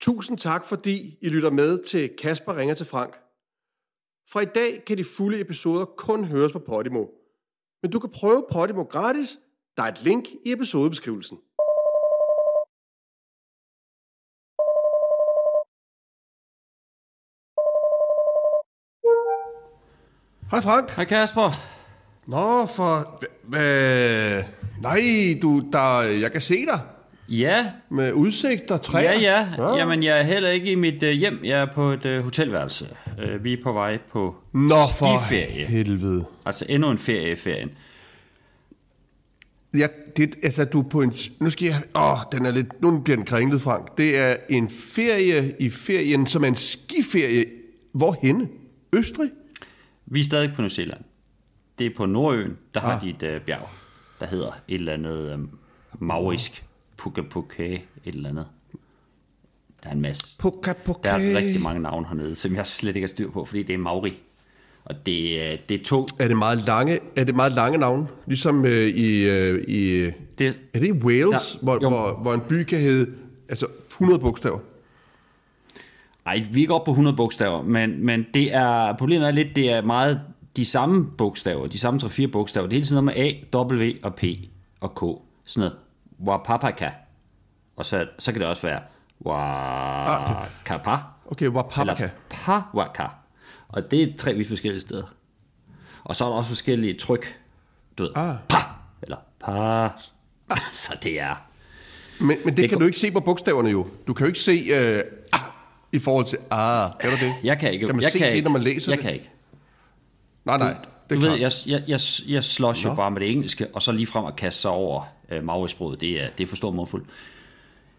Tusind tak, fordi I lytter med til Kasper ringer til Frank. Fra i dag kan de fulde episoder kun høres på Podimo. Men du kan prøve Podimo gratis. Der er et link i episodebeskrivelsen. Hej Frank. Hej Kasper. Nå, for... Hvad? Nej, du, der, jeg kan se dig Ja, med udsigt og træer. ja, ja. Jamen, jeg er heller ikke i mit uh, hjem. Jeg er på et uh, hotelværelse. Uh, vi er på vej på Nå, for skiferie. helvede. Altså endnu en ferie i ferien. Ja, det, altså, du er på en... Nu skal jeg... Åh, den er lidt... Nu bliver den kringlet, Frank. Det er en ferie i ferien, som er en skiferie. Hvorhenne? Østrig? Vi er stadig på New Zealand. Det er på Nordøen, der har Ah. de et uh, bjerg, der hedder et eller andet um, maurisk. Puka Puka, et eller andet. Der er en masse. Puka, puka. Der er rigtig mange navne hernede, som jeg slet ikke har styr på, fordi det er Maori. Og det, øh, det er to... Er det meget lange, er det meget lange navne? Ligesom øh, i, øh, i... Det, Er det i Wales, Ja, hvor, jo. hvor, hvor en by kan hedde altså 100 bogstaver? Ej, vi er ikke oppe på 100 bogstaver, men, men det er, problemet er lidt, det er meget de samme bogstaver, de samme 3-4 bogstaver. Det er hele tiden noget med A, W og P og K. Sådan noget. Wapapaka. Og så, så kan det også være Wakapa. Okay, Wapapaka. Eller Pawaka. Og det er tre vidt forskellige steder. Og så er der også forskellige tryk. Du ved, Ah. pa, eller pa. Så det er... Men, men det, Det kan du ikke se på bogstaverne jo. Du kan jo ikke se øh, ah, i forhold til ah. Kan du det? Jeg kan ikke. Kan man jeg se kan det, ikke, når man læser jeg det? kan ikke. Nej, nej. Det Du er ved, klart. jeg, jeg, jeg, jeg slås jo bare med det engelske, og så lige frem at kaste sig over øh, Mauri-sproget. Det er, det er for stor mundfuld.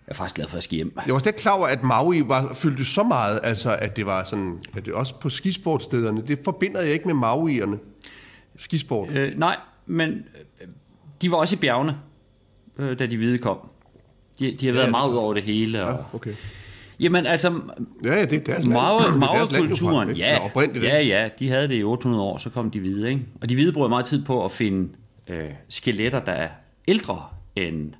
Jeg er faktisk glad for at ske hjem. Jeg var slet ikke klar over, at Maui var, fyldte så meget, altså at det var sådan, at det også på skisportstederne, det forbinder jeg ikke med Mauierne. Skisport. Øh, nej, men øh, de var også i bjergene, øh, da de hvide kom. De, de har været Ja, meget ud over det hele. Og, Ja, okay. Jamen altså, Ja, ja, det er ikke? ja, ja, ja, de havde det i 800 år, så kom de hvide, ikke? Og de hvide bruger meget tid på at finde øh, skeletter, der er ældre end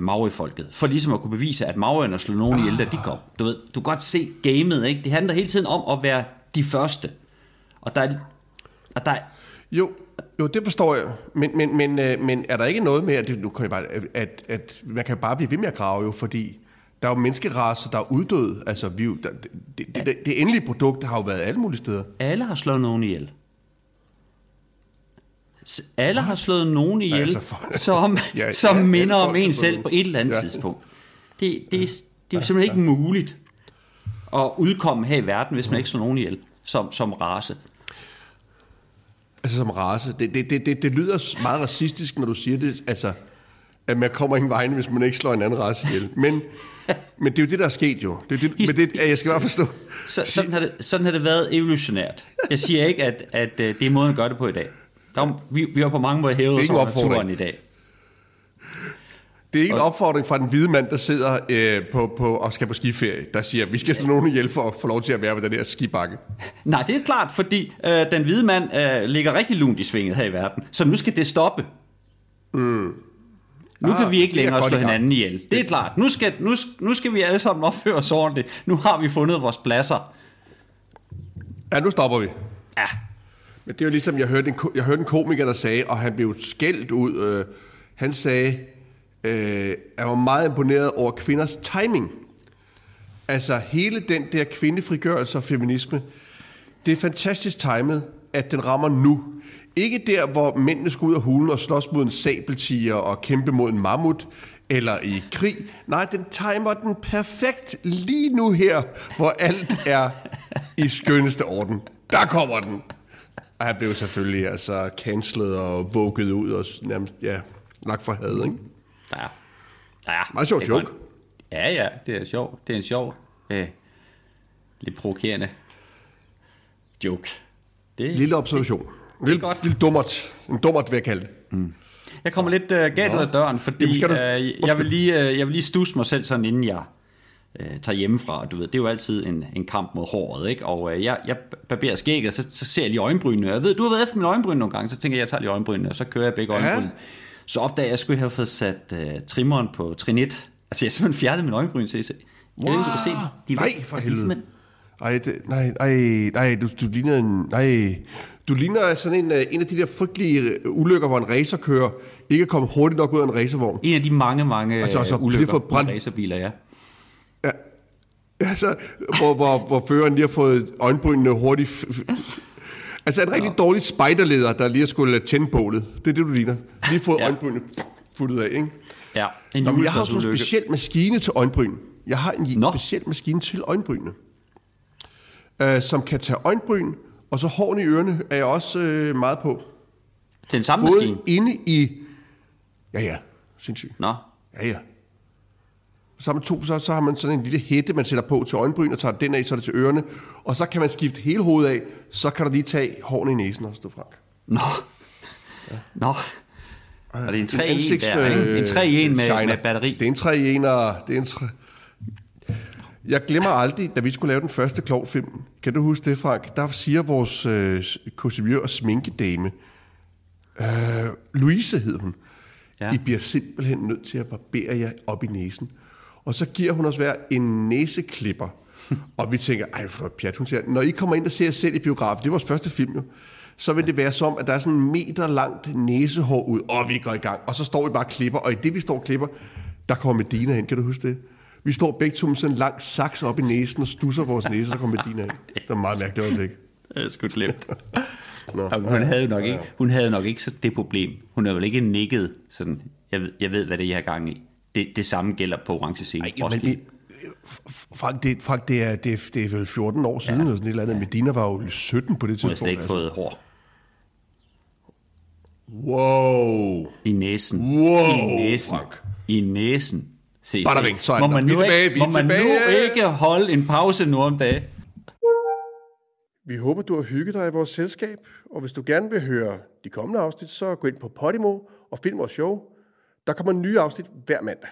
Maori-folket, for ligesom at kunne bevise, at Maurierne slog nogen ihjel, da de kom. Du ved, du kan godt se gamet, ikke? Det handler hele tiden om at være de første. Og der er, og der er Jo, jo, det forstår jeg. Men, men, men, øh, men er der ikke noget med, at, det, nu kan jeg bare, at, at man kan bare blive ved med at grave jo, fordi der er jo menneskeraser, der er uddøde. Altså, vi, er der, det, det, det, det endelige produkt har jo været alle mulige steder. alle har slået nogen ihjel. Alle har slået nogen ihjel, Altså, for- som, Ja, som ja, minder om en selv på et eller andet Ja. tidspunkt. Det, det, er, det er jo simpelthen ikke muligt at udkomme her i verden, hvis man ikke slår nogen ihjel som, som race. Altså som race. Det, det, det, det, det lyder meget racistisk, når du siger det. Altså, at man kommer ingen vegne, hvis man ikke slår en anden race ihjel. Men, men det er jo det, der er sket jo. Det er det, men det, jeg skal bare forstå. Så, sådan, har det, sådan har det været evolutionært. Jeg siger ikke, at, at øh, det er måden at gøre det på i dag. Der, er- vi, vi har på mange måder hævet os ikke over naturen i dag. Det er ikke en opfordring fra den hvide mand, der sidder øh, på, på, og skal på skiferie, der siger, vi skal slå nogen ihjel for at få lov til at være ved den der skibakke. Nej, det er klart, fordi øh, den hvide mand øh, ligger rigtig lunt i svinget her i verden. Så nu skal det stoppe. Mm. Nu Ah, kan vi ikke det er længere slå hinanden ihjel. Det er klart. Nu skal, nu, nu skal vi alle sammen opføre os ordentligt. Nu har vi fundet vores pladser. Ja, nu stopper vi. Ja, men det er jo ligesom, jeg hørte en, jeg hørte en komiker, der sagde, og han blev skældt ud. Øh, han sagde, øh, jeg var meget imponeret over kvinders timing. Altså hele den der kvindefrigørelse og feminisme, det er fantastisk timet, at den rammer nu. Ikke der, hvor mændene skal ud af hulen og slås mod en sabeltiger og kæmpe mod en mammut, eller i krig. Nej, den timer den perfekt lige nu her, hvor alt er i skønneste orden. Der kommer den. Og han blev selvfølgelig altså cancelet og vugget ud og nærmest, ja, lagt for had, ikke? ja. ja Meget sjov det er joke. godt. Ja, ja, det er sjovt. Det er en sjov, øh, lidt provokerende joke. Det, Lille observation. Lille, godt. lille dummert. En dummert, vil jeg kalde det. Jeg kommer lidt uh, galt ud af døren, fordi Jamen, du- uh, jeg, vil lige, uh, jeg vil lige stusse mig selv sådan, inden jeg uh, tager hjemmefra. Du ved, det er jo altid en, en kamp mod håret, ikke? Og uh, jeg, jeg barberer skægget, så, så ser jeg lige øjenbrynene. Jeg ved, du har været efter mine øjenbryn nogle gange, så tænker jeg, jeg tager lige øjenbrynene, og så kører jeg begge Ja. øjenbryn. Så opdager jeg, at jeg skulle have fået sat uh, trimmeren på trin 1. Altså, jeg simpelthen fjernet min øjenbryn, CC. Jeg ved ikke, om du kan se. De er nej, for de helvede. Ej, det, nej, nej, nej, du, du ligner en, nej, du ligner sådan en, øh, en af de der frygtelige øh, ulykker, hvor en racerkører ikke er kommet hurtigt nok ud af en racervogn. En af de mange, mange Altså, altså, det er ulykker for brand- racerbiler, ja. Altså, hvor, hvor, hvor føreren lige har fået øjenbrynene hurtigt... Altså, en rigtig dårlig spejderleder, der lige har skulle tænde bålet. Det er det, du ligner. Lige fået ja. Ja. øjenbrynene fuldt af, ikke? Ja, en Nå, men jeg har sådan en speciel maskine til øjenbryn. Jeg har en Nå. speciel maskine til øjenbrynene, øh, som kan tage øjenbryn, og så hårene i ørerne er jeg også øh, meget på. Den samme Både maskine. inde i... Ja, ja. Sindssygt. Nå, Ja, ja. Så har, man to, så, så har man sådan en lille hætte, man sætter på til øjenbryn, og tager den af, så er det til ørerne. Og så kan man skifte hele hovedet af, så kan du lige tage hårene i næsen og stå Frank. nå, nå. Og det er en 3 i 1 ansigts, der, ikke? øh, En 3 i 1 med, shiner. med batteri. Det er en 3 i 1, og det er en 3... Jeg glemmer aldrig, da vi skulle lave den første klovfilm. Kan du huske det, Frank? Der siger vores øh, kostymør og sminkedame, øh, Louise hed hun, ja. Ja. I bliver simpelthen nødt til at barbere jer op i næsen. Og så giver hun os hver en næseklipper. og vi tænker, ej, for pjat. Hun siger, når I kommer ind og ser jer selv i biografen, det er vores første film jo, så vil det være som, at der er sådan en meter langt næsehår ud, og vi går i gang. Og så står vi bare og klipper, og i det vi står og klipper, der kommer Medina hen. Kan du huske det? Vi står begge to med sådan en lang saks op i næsen og stusser vores næse, så kommer Medina hen. Det var et meget mærkeligt øjeblik. Det er sgu glemt. Nå. Hun havde nok ikke, hun havde nok ikke så det problem. Hun er vel ikke nikket sådan, jeg ved, jeg ved hvad det er, jeg har gang i. Det, det samme gælder på orange scene. Ej, men, men, Frank, det, Frank det, er, det, er, det er vel 14 år siden, ja. eller sådan et eller andet. Medina var jo 17 på det hun har tidspunkt. slet ikke fået hår Wow. i næsen. Wow, I næsen. Frank. I næsen. Se, Bada se. så må man, nu, tilbage, ikke, må man nu ikke holde en pause nu om dagen? Vi håber, du har hygget dig i vores selskab, og hvis du gerne vil høre de kommende afsnit, så gå ind på Podimo og find vores show. Der kommer nye afsnit hver mandag.